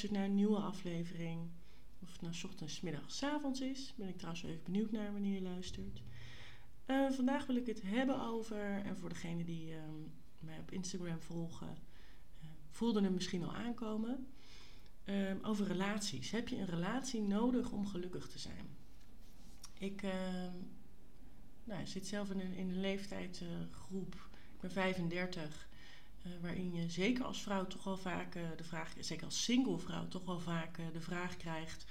luistert naar een nieuwe aflevering. Of het nou ochtends, middags, avonds is. Ben ik trouwens even benieuwd naar wanneer je luistert. Uh, vandaag wil ik het hebben over, en voor degenen die um, mij op Instagram volgen, uh, voelden hem misschien al aankomen. Uh, over relaties. Heb je een relatie nodig om gelukkig te zijn? Ik ehm, nou, zit zelf in een, in een leeftijdsgroep. ik ben 35. Uh, waarin je zeker als vrouw toch wel vaak uh, de vraag, zeker als single vrouw, toch wel vaak uh, de vraag krijgt: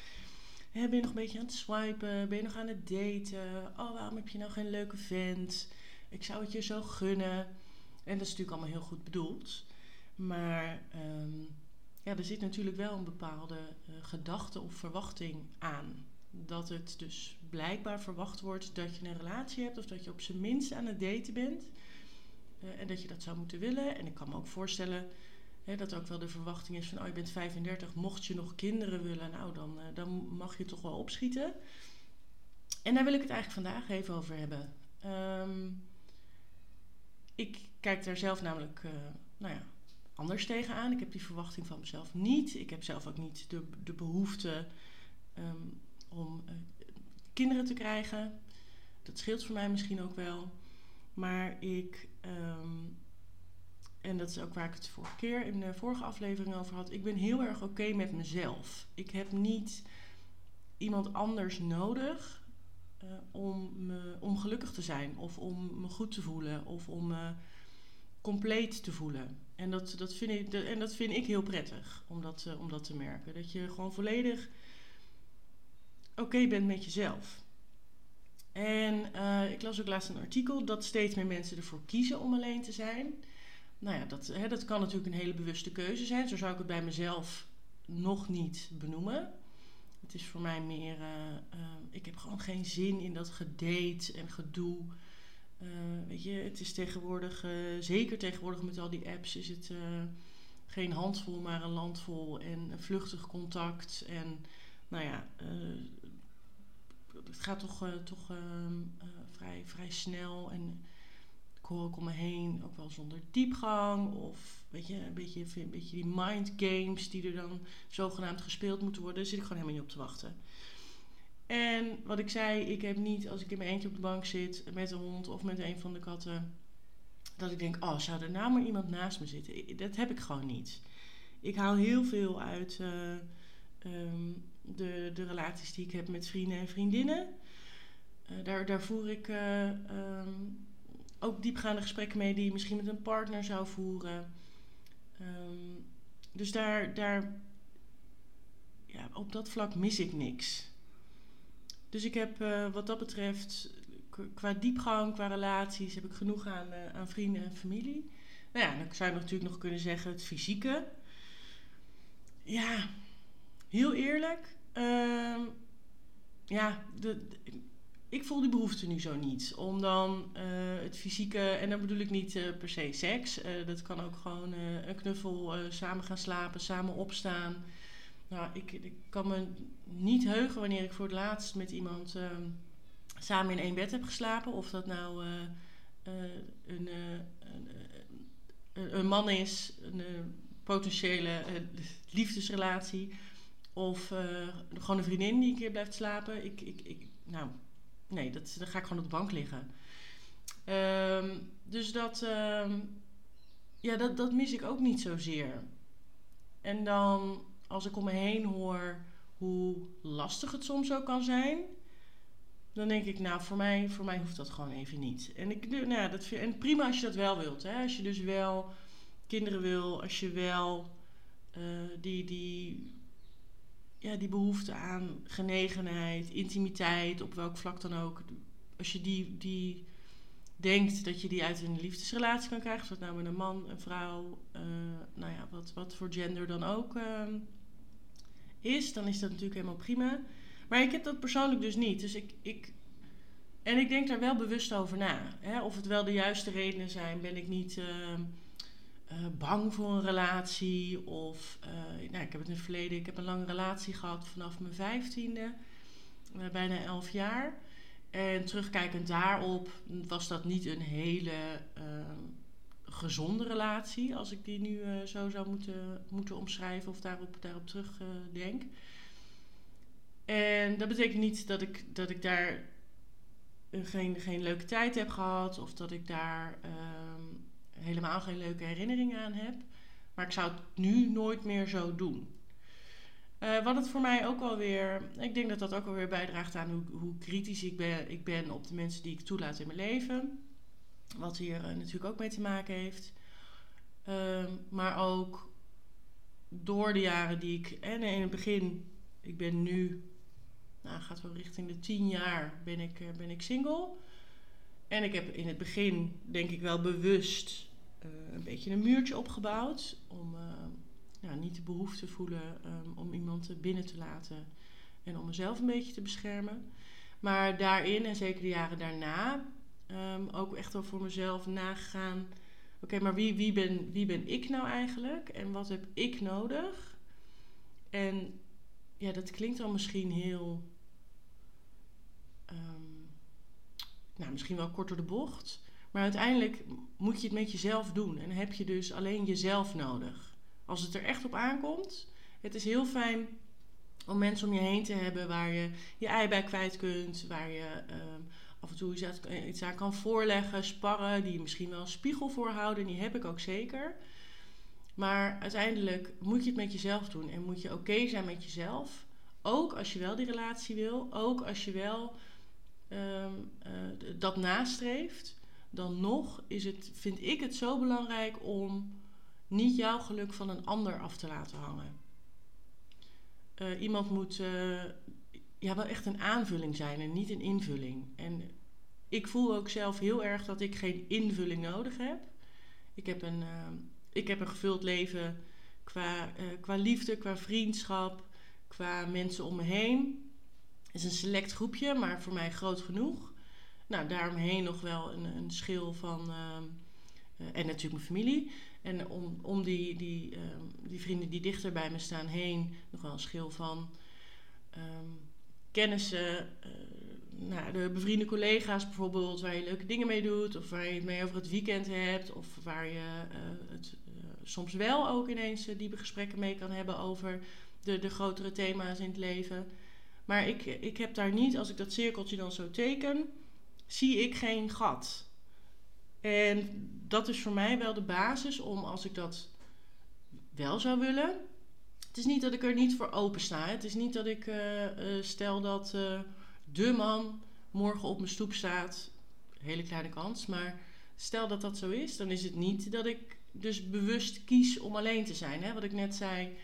hè, Ben je nog een beetje aan het swipen? Ben je nog aan het daten? Oh, waarom heb je nou geen leuke vent? Ik zou het je zo gunnen. En dat is natuurlijk allemaal heel goed bedoeld. Maar um, ja, er zit natuurlijk wel een bepaalde gedachte of verwachting aan. Dat het dus blijkbaar verwacht wordt dat je een relatie hebt of dat je op zijn minst aan het daten bent. Uh, en dat je dat zou moeten willen. En ik kan me ook voorstellen hè, dat ook wel de verwachting is van... oh, je bent 35, mocht je nog kinderen willen... nou, dan, uh, dan mag je toch wel opschieten. En daar wil ik het eigenlijk vandaag even over hebben. Um, ik kijk daar zelf namelijk uh, nou ja, anders tegenaan. Ik heb die verwachting van mezelf niet. Ik heb zelf ook niet de, de behoefte um, om kinderen te krijgen. Dat scheelt voor mij misschien ook wel. Maar ik, um, en dat is ook waar ik het vorige keer in de vorige aflevering over had, ik ben heel erg oké met mezelf. Ik heb niet iemand anders nodig uh, om, me, om gelukkig te zijn, of om me goed te voelen, of om me compleet te voelen. En dat, dat, vind, ik, en dat vind ik heel prettig om dat, uh, om dat te merken. Dat je gewoon volledig oké bent met jezelf. En uh, ik las ook laatst een artikel dat steeds meer mensen ervoor kiezen om alleen te zijn. Nou ja, dat, hè, dat kan natuurlijk een hele bewuste keuze zijn. Zo zou ik het bij mezelf nog niet benoemen. Het is voor mij meer, uh, uh, ik heb gewoon geen zin in dat gedate en gedoe. weet je, het is tegenwoordig, zeker tegenwoordig met al die apps, is het geen handvol, maar een landvol. En een vluchtig contact. En nou ja, het gaat toch, uh, toch uh, uh, vrij, vrij snel. En ik hoor ook om me heen, ook wel zonder diepgang. Of weet je, een beetje, een beetje die mind games die er dan zogenaamd gespeeld moeten worden. Daar zit ik gewoon helemaal niet op te wachten. En wat ik zei, ik heb niet als ik in mijn eentje op de bank zit met een hond of met een van de katten. Dat ik denk, oh, zou er nou maar iemand naast me zitten? Dat heb ik gewoon niet. Ik haal heel veel uit um, de, de relaties die ik heb met vrienden en vriendinnen. Uh, daar, daar voer ik uh, um, ook diepgaande gesprekken mee die je misschien met een partner zou voeren. Um, dus daar, daar ja, op dat vlak mis ik niks. Dus ik heb uh, wat dat betreft, qua diepgang, qua relaties, heb ik genoeg aan, aan vrienden en familie. Nou ja, dan zou je natuurlijk nog kunnen zeggen het fysieke. Ja, heel eerlijk, uh, ja, de, ik voel die behoefte nu zo niet. Om dan uh, het fysieke, en dan bedoel ik niet uh, per se seks. Uh, dat kan ook gewoon een knuffel, samen gaan slapen, samen opstaan. Nou, ik, ik, kan me niet heugen wanneer ik voor het laatst met iemand ehm, samen in één bed heb geslapen. Of dat nou een, een, man is, een potentiële liefdesrelatie of uh, gewoon een vriendin die een keer blijft slapen. Ik, ik, ik, nou, nee, dat, dan ga ik gewoon op de bank liggen. Um, dus dat, um, ja, dat, dat mis ik ook niet zozeer. En dan, als ik om me heen hoor hoe lastig het soms ook kan zijn, dan denk ik, nou, voor mij, voor mij hoeft dat gewoon even niet. En, ik, nou ja, dat, en prima als je dat wel wilt. Hè? Als je dus wel kinderen wil, als je wel uh, die, die ja, die behoefte aan genegenheid, intimiteit, op welk vlak dan ook. Als je die, die denkt dat je die uit een liefdesrelatie kan krijgen, of dat nou met een man, een vrouw, uh, nou ja, wat, wat voor gender dan ook uh, is, dan is dat natuurlijk helemaal prima. Maar ik heb dat persoonlijk dus niet. Dus ik, ik en ik denk daar wel bewust over na. Hè? Of het wel de juiste redenen zijn, ben ik niet. Uh, uh, bang voor een relatie. Of uh, nou, ik heb het in het verleden, ik heb een lange relatie gehad vanaf mijn vijftiende, uh, bijna elf jaar. En terugkijkend daarop was dat niet een hele gezonde relatie, als ik die nu eh, zo zou moeten, moeten omschrijven of daarop, daarop terugdenk. denk. en dat betekent niet dat ik, dat ik daar geen, geen leuke tijd heb gehad of dat ik daar ehm, helemaal geen leuke herinneringen aan heb. Maar ik zou het nu nooit meer zo doen. Uh, wat het voor mij ook wel weer, ik denk dat dat ook wel weer bijdraagt aan hoe, hoe kritisch ik ben, ik ben op de mensen die ik toelaat in mijn leven. Wat hier uh, natuurlijk ook mee te maken heeft. Uh, maar ook door de jaren die ik, en in het begin, ik ben nu, nou gaat wel richting de tien jaar, ben ik, uh, ben ik single. En ik heb in het begin, denk ik wel bewust, een beetje een muurtje opgebouwd om nou, niet de behoefte voelen um, om iemand binnen te laten en om mezelf een beetje te beschermen. Maar daarin, en zeker de jaren daarna, um, ook echt wel voor mezelf nagegaan. Oké, maar wie, wie, ben, wie ben ik nou eigenlijk en wat heb ik nodig? En ja, dat klinkt dan misschien heel. Um, nou, misschien wel kort de bocht. Maar uiteindelijk moet je het met jezelf doen. En heb je dus alleen jezelf nodig. Als het er echt op aankomt, het is heel fijn om mensen om je heen te hebben waar je je ei bij kwijt kunt, waar je um, af en toe iets aan kan voorleggen, sparren, die je misschien wel een spiegel voorhouden, die heb ik ook zeker. Maar uiteindelijk moet je het met jezelf doen en moet je oké zijn met jezelf. Ook als je wel die relatie wil, ook als je wel um, uh, dat nastreeft, dan nog is het, vind ik het zo belangrijk om niet jouw geluk van een ander af te laten hangen. Uh, iemand moet uh, ja, wel echt een aanvulling zijn en niet een invulling. En ik voel ook zelf heel erg dat ik geen invulling nodig heb. Ik heb een, uh, ik heb een gevuld leven qua, qua liefde, qua vriendschap, qua mensen om me heen. Het is een select groepje, maar voor mij groot genoeg. Nou, daaromheen nog wel een, een schil van. en natuurlijk mijn familie. En om, om die, die, um, die vrienden die dichter bij me staan heen nog wel een schil van um, kennissen. Uh, nou, de bevriende collega's bijvoorbeeld, waar je leuke dingen mee doet, of waar je het mee over het weekend hebt, of waar je uh, het soms wel ook ineens diepe gesprekken mee kan hebben over de, de grotere thema's in het leven. Maar ik, ik heb daar niet, als ik dat cirkeltje dan zo teken, zie ik geen gat. En dat is voor mij wel de basis om als ik dat wel zou willen. Het is niet dat ik er niet voor open sta. Het is niet dat ik uh, uh, stel dat uh, de man morgen op mijn stoep staat. Hele kleine kans. Maar stel dat dat zo is, dan is het niet dat ik dus bewust kies om alleen te zijn. Hè? Wat ik net zei.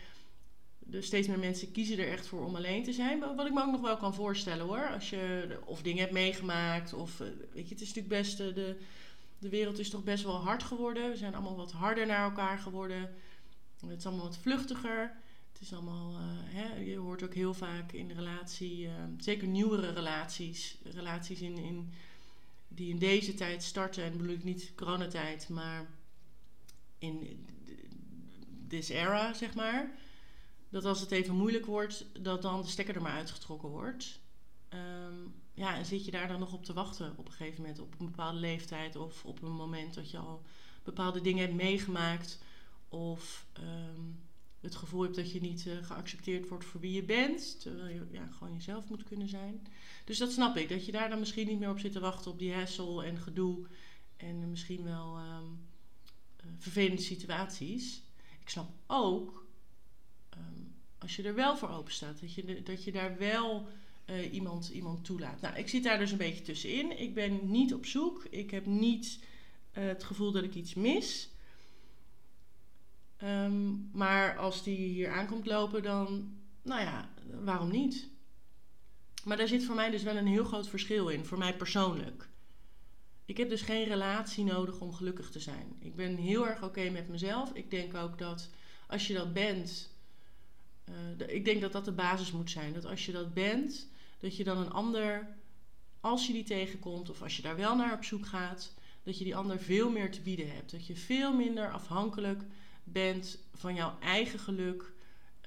Dus steeds meer mensen kiezen er echt voor om alleen te zijn. Wat ik me ook nog wel kan voorstellen hoor. Als je of dingen hebt meegemaakt. Of weet je, het is natuurlijk best de de wereld is toch best wel hard geworden. We zijn allemaal wat harder naar elkaar geworden. Het is allemaal wat vluchtiger. Het is allemaal, uh, hè, je hoort ook heel vaak in relatie, uh, zeker nieuwere relaties, relaties in, in, die in deze tijd starten, en bedoel ik niet coronatijd, maar in this era, zeg maar. Dat als het even moeilijk wordt, dat dan de stekker er maar uitgetrokken wordt. Um, ja, en zit je daar dan nog op te wachten op een gegeven moment, op een bepaalde leeftijd of op een moment dat je al bepaalde dingen hebt meegemaakt of um, het gevoel hebt dat je niet uh, geaccepteerd wordt voor wie je bent, terwijl je ja, gewoon jezelf moet kunnen zijn. Dus dat snap ik, dat je daar dan misschien niet meer op zit te wachten op die hassle en gedoe en misschien wel um, uh, vervelende situaties. Ik snap ook, als je er wel voor open staat, dat je, dat je daar wel uh, iemand, iemand toelaat. Nou, ik zit daar dus een beetje tussenin. Ik ben niet op zoek. Ik heb niet uh, het gevoel dat ik iets mis. Um, maar als die hier aankomt lopen, dan, nou ja, waarom niet? Maar daar zit voor mij dus wel een heel groot verschil in, voor mij persoonlijk. Ik heb dus geen relatie nodig om gelukkig te zijn. Ik ben heel erg oké met mezelf. Ik denk ook dat als je dat bent, uh, ik denk dat dat de basis moet zijn. Dat als je dat bent, dat je dan een ander, als je die tegenkomt of als je daar wel naar op zoek gaat, dat je die ander veel meer te bieden hebt. Dat je veel minder afhankelijk bent van jouw eigen geluk.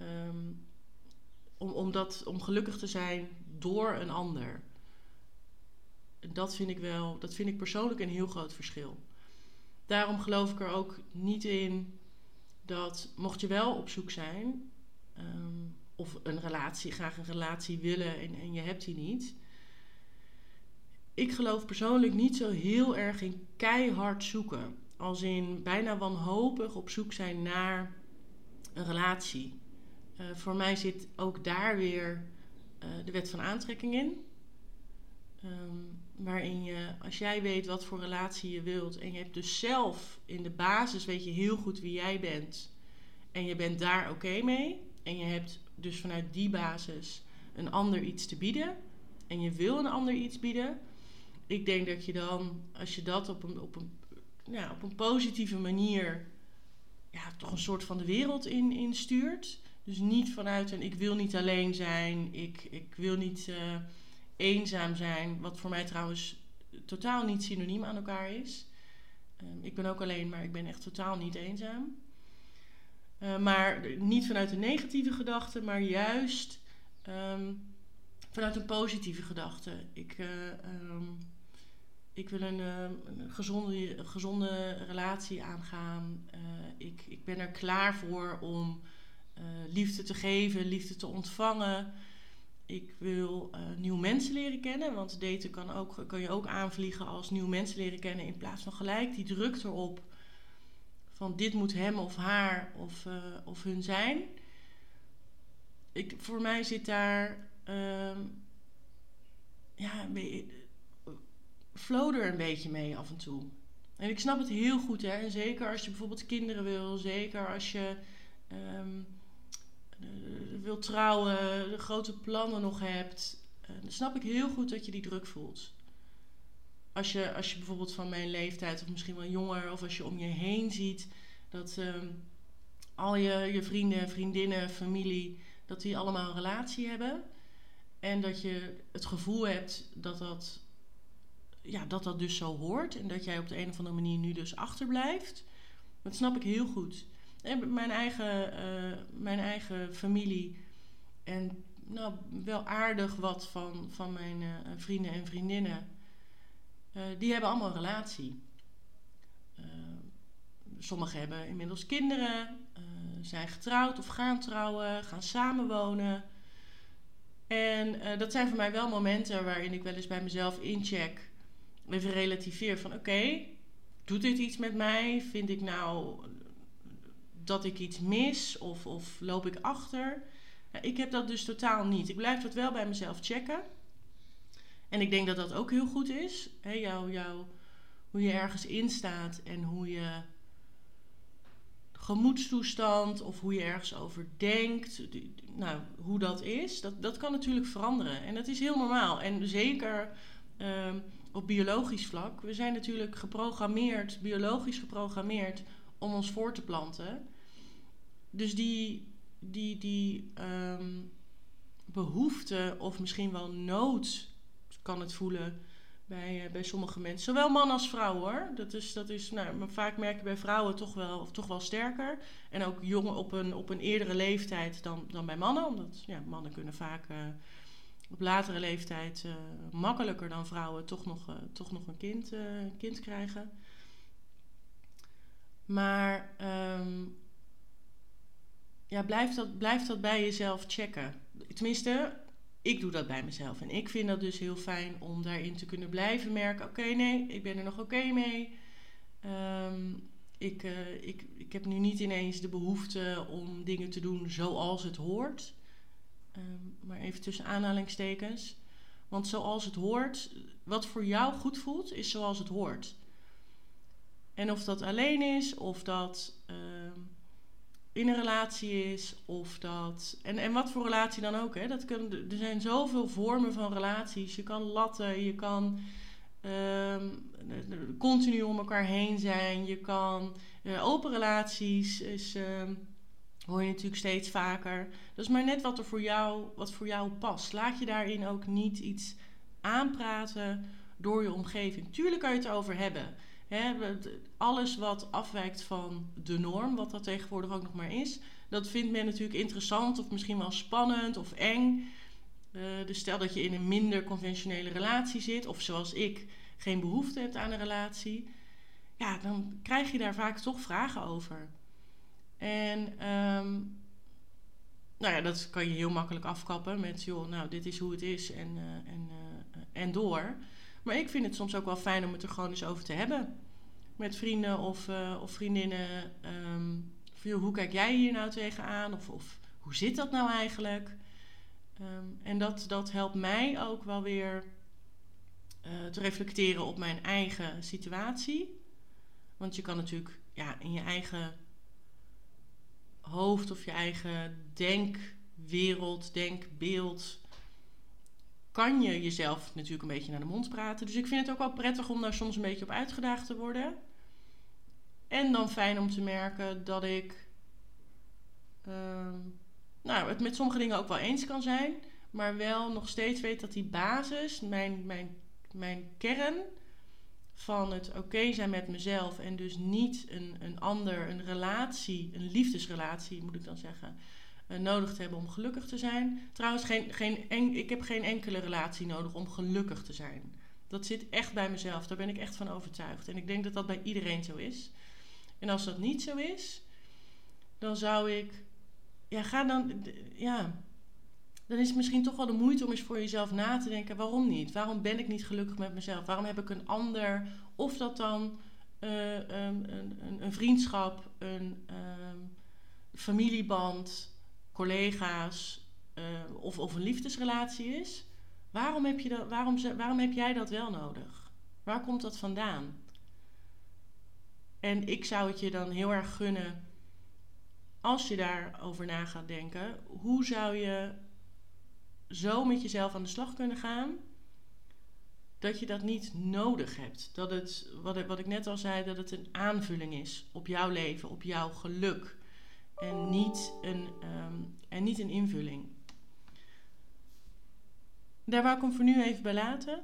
Um, om, om, dat, om gelukkig te zijn door een ander. Dat vind ik wel, dat vind ik persoonlijk een heel groot verschil. daarom geloof ik er ook niet in dat mocht je wel op zoek zijn, ehm, of een relatie, graag een relatie willen en, en je hebt die niet. Ik geloof persoonlijk niet zo heel erg in keihard zoeken. Als in bijna wanhopig op zoek zijn naar een relatie. Uh, voor mij zit ook daar weer uh, de wet van aantrekking in. Um, waarin je, als jij weet wat voor relatie je wilt en je hebt dus zelf in de basis weet je heel goed wie jij bent en je bent daar oké mee en je hebt dus vanuit die basis een ander iets te bieden en je wil een ander iets bieden, ik denk dat je dan, als je dat op een, op een, ja, op een positieve manier ja, toch een soort van de wereld in, in stuurt. Dus niet vanuit een ik wil niet alleen zijn, ik, ik wil niet. Uh, eenzaam zijn, wat voor mij trouwens totaal niet synoniem aan elkaar is. Um, ik ben ook alleen, maar ik ben echt totaal niet eenzaam. Uh, maar niet vanuit een negatieve gedachte, maar juist um, vanuit een positieve gedachte. Ik, uh, um, ik wil een, een gezonde, gezonde relatie aangaan. Uh, ik, ik ben er klaar voor om liefde te geven, liefde te ontvangen ik wil nieuwe mensen leren kennen. Want daten kan, ook, kan je ook aanvliegen als nieuwe mensen leren kennen. In plaats van gelijk die druk erop. Van dit moet hem of haar of, uh, of hun zijn. Ik, voor mij zit daar. Uh, ja, flow er een beetje mee af en toe. En ik snap het heel goed, hè. En zeker als je bijvoorbeeld kinderen wil. Zeker als je. Um, wilt trouwen, de grote plannen nog hebt, uh, dan snap ik heel goed dat je die druk voelt. Als je, als je bijvoorbeeld van mijn leeftijd, of misschien wel jonger, of als je om je heen ziet dat uh, al je, je vrienden, vriendinnen, familie, dat die allemaal een relatie hebben. En dat je het gevoel hebt dat dat, ja, dat dat dus zo hoort. En dat jij op de een of andere manier nu dus achterblijft. Dat snap ik heel goed. En mijn eigen, uh, mijn eigen familie en nou, wel aardig wat van, van mijn uh, vrienden en vriendinnen, uh, die hebben allemaal een relatie. sommigen hebben inmiddels kinderen, zijn getrouwd of gaan trouwen, gaan samenwonen. En dat zijn voor mij wel momenten waarin ik wel eens bij mezelf incheck, even relativeer van oké, doet dit iets met mij? Vind ik nou dat ik iets mis of, of loop ik achter. ik heb dat dus totaal niet. Ik blijf dat wel bij mezelf checken. En ik denk dat dat ook heel goed is. He, jou, hoe je ergens in staat en hoe je gemoedstoestand of hoe je ergens over denkt. Nou, hoe dat is, dat, dat kan natuurlijk veranderen. En dat is heel normaal. En zeker um, op biologisch vlak. We zijn natuurlijk geprogrammeerd, biologisch geprogrammeerd om ons voor te planten. Dus die, die, die um, behoefte of misschien wel nood kan het voelen bij, uh, bij sommige mensen. Zowel man als vrouw hoor. Dat is, dat is nou, vaak merk je bij vrouwen toch wel, toch wel sterker. En ook jongen op een, op een eerdere leeftijd dan, dan bij mannen. Omdat ja, mannen kunnen vaak uh, op latere leeftijd uh, makkelijker dan vrouwen toch nog, toch nog een kind, kind krijgen. Maar um, ja, blijf, dat, blijf dat bij jezelf checken. Tenminste, ik doe dat bij mezelf. En ik vind dat dus heel fijn om daarin te kunnen blijven merken: oké, nee, ik ben er nog oké mee. Um, ik, uh, ik, ik heb nu niet ineens de behoefte om dingen te doen zoals het hoort. Um, maar even tussen aanhalingstekens. Want zoals het hoort, wat voor jou goed voelt, is zoals het hoort. En of dat alleen is, of dat. Uh, in een relatie is of dat. En, en wat voor relatie dan ook. Hè? Dat kunnen, er zijn zoveel vormen van relaties. Je kan latten, je kan um, continu om elkaar heen zijn. Je kan uh, open relaties. Is, um, hoor je natuurlijk steeds vaker. Dat is maar net wat er voor jou, wat voor jou past. Laat je daarin ook niet iets aanpraten door je omgeving. Tuurlijk kan je het erover hebben alles wat afwijkt van de norm, wat dat tegenwoordig ook nog maar is, dat vindt men natuurlijk interessant of misschien wel spannend of eng. Uh, dus stel dat je in een minder conventionele relatie zit, of zoals ik geen behoefte hebt aan een relatie. ja, dan krijg je daar vaak toch vragen over. En ehm, nou ja, dat kan je heel makkelijk afkappen met, joh, nou, dit is hoe het is en, uh, en, uh, en door. Maar ik vind het soms ook wel fijn om het er gewoon eens over te hebben. Met vrienden of, uh, of vriendinnen. Um, hoe kijk jij hier nou tegenaan? Of, of hoe zit dat nou eigenlijk? Um, en dat, dat helpt mij ook wel weer te reflecteren op mijn eigen situatie. Want je kan natuurlijk ja, in je eigen hoofd of je eigen denkwereld, denkbeeld, kan je jezelf natuurlijk een beetje naar de mond praten. Dus ik vind het ook wel prettig om daar soms een beetje op uitgedaagd te worden. En dan fijn om te merken dat ik uh, nou, het met sommige dingen ook wel eens kan zijn, maar wel nog steeds weet dat die basis, mijn, mijn, mijn kern, van het oké zijn met mezelf en dus niet een, een ander, een relatie, een liefdesrelatie moet ik dan zeggen, nodig te hebben om gelukkig te zijn. Trouwens, geen, geen en, ik heb geen enkele relatie nodig om gelukkig te zijn. Dat zit echt bij mezelf, daar ben ik echt van overtuigd. En ik denk dat dat bij iedereen zo is. En als dat niet zo is, dan zou ik, ja, ga dan, ja, dan is het misschien toch wel de moeite om eens voor jezelf na te denken: waarom niet? Waarom ben ik niet gelukkig met mezelf? Waarom heb ik een ander, of dat dan uh, een, een, vriendschap, een um, familieband, collega's uh, of, of een liefdesrelatie is? Waarom heb, je dat, waarom, waarom heb jij dat wel nodig? Waar komt dat vandaan? En ik zou het je dan heel erg gunnen, als je daarover na gaat denken, hoe zou je zo met jezelf aan de slag kunnen gaan dat je dat niet nodig hebt. Dat het, wat ik, wat ik net al zei, dat het een aanvulling is op jouw leven, op jouw geluk. En niet een, um, en niet een invulling. Daar wou ik hem voor nu even bij laten.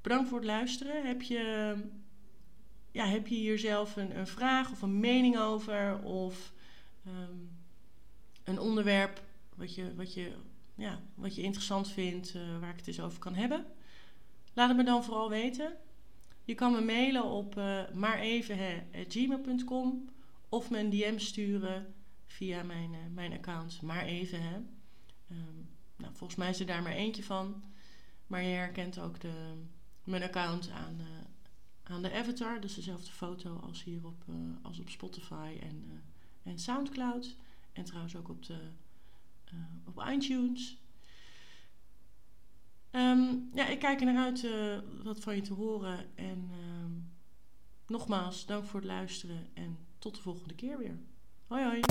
Bedankt voor het luisteren. Heb je, ja, heb je hier zelf een, een vraag of een mening over? Of um, een onderwerp wat je, wat je ja, wat je interessant vindt, uh, waar ik het eens over kan hebben. Laat het me dan vooral weten. Je kan me mailen op uh, eh, maareven.gmail.com of me een DM sturen via mijn, uh, mijn account maar even. Hè. Um, nou, volgens mij is er daar maar eentje van. Maar je herkent ook de, mijn account aan, uh, aan de avatar. Dus dezelfde foto als hier op, uh, als op Spotify en, en Soundcloud. En trouwens ook op de op iTunes. Um, ja, ik kijk er naar uit wat van je te horen. En um, nogmaals, dank voor het luisteren en tot de volgende keer weer. はいはい。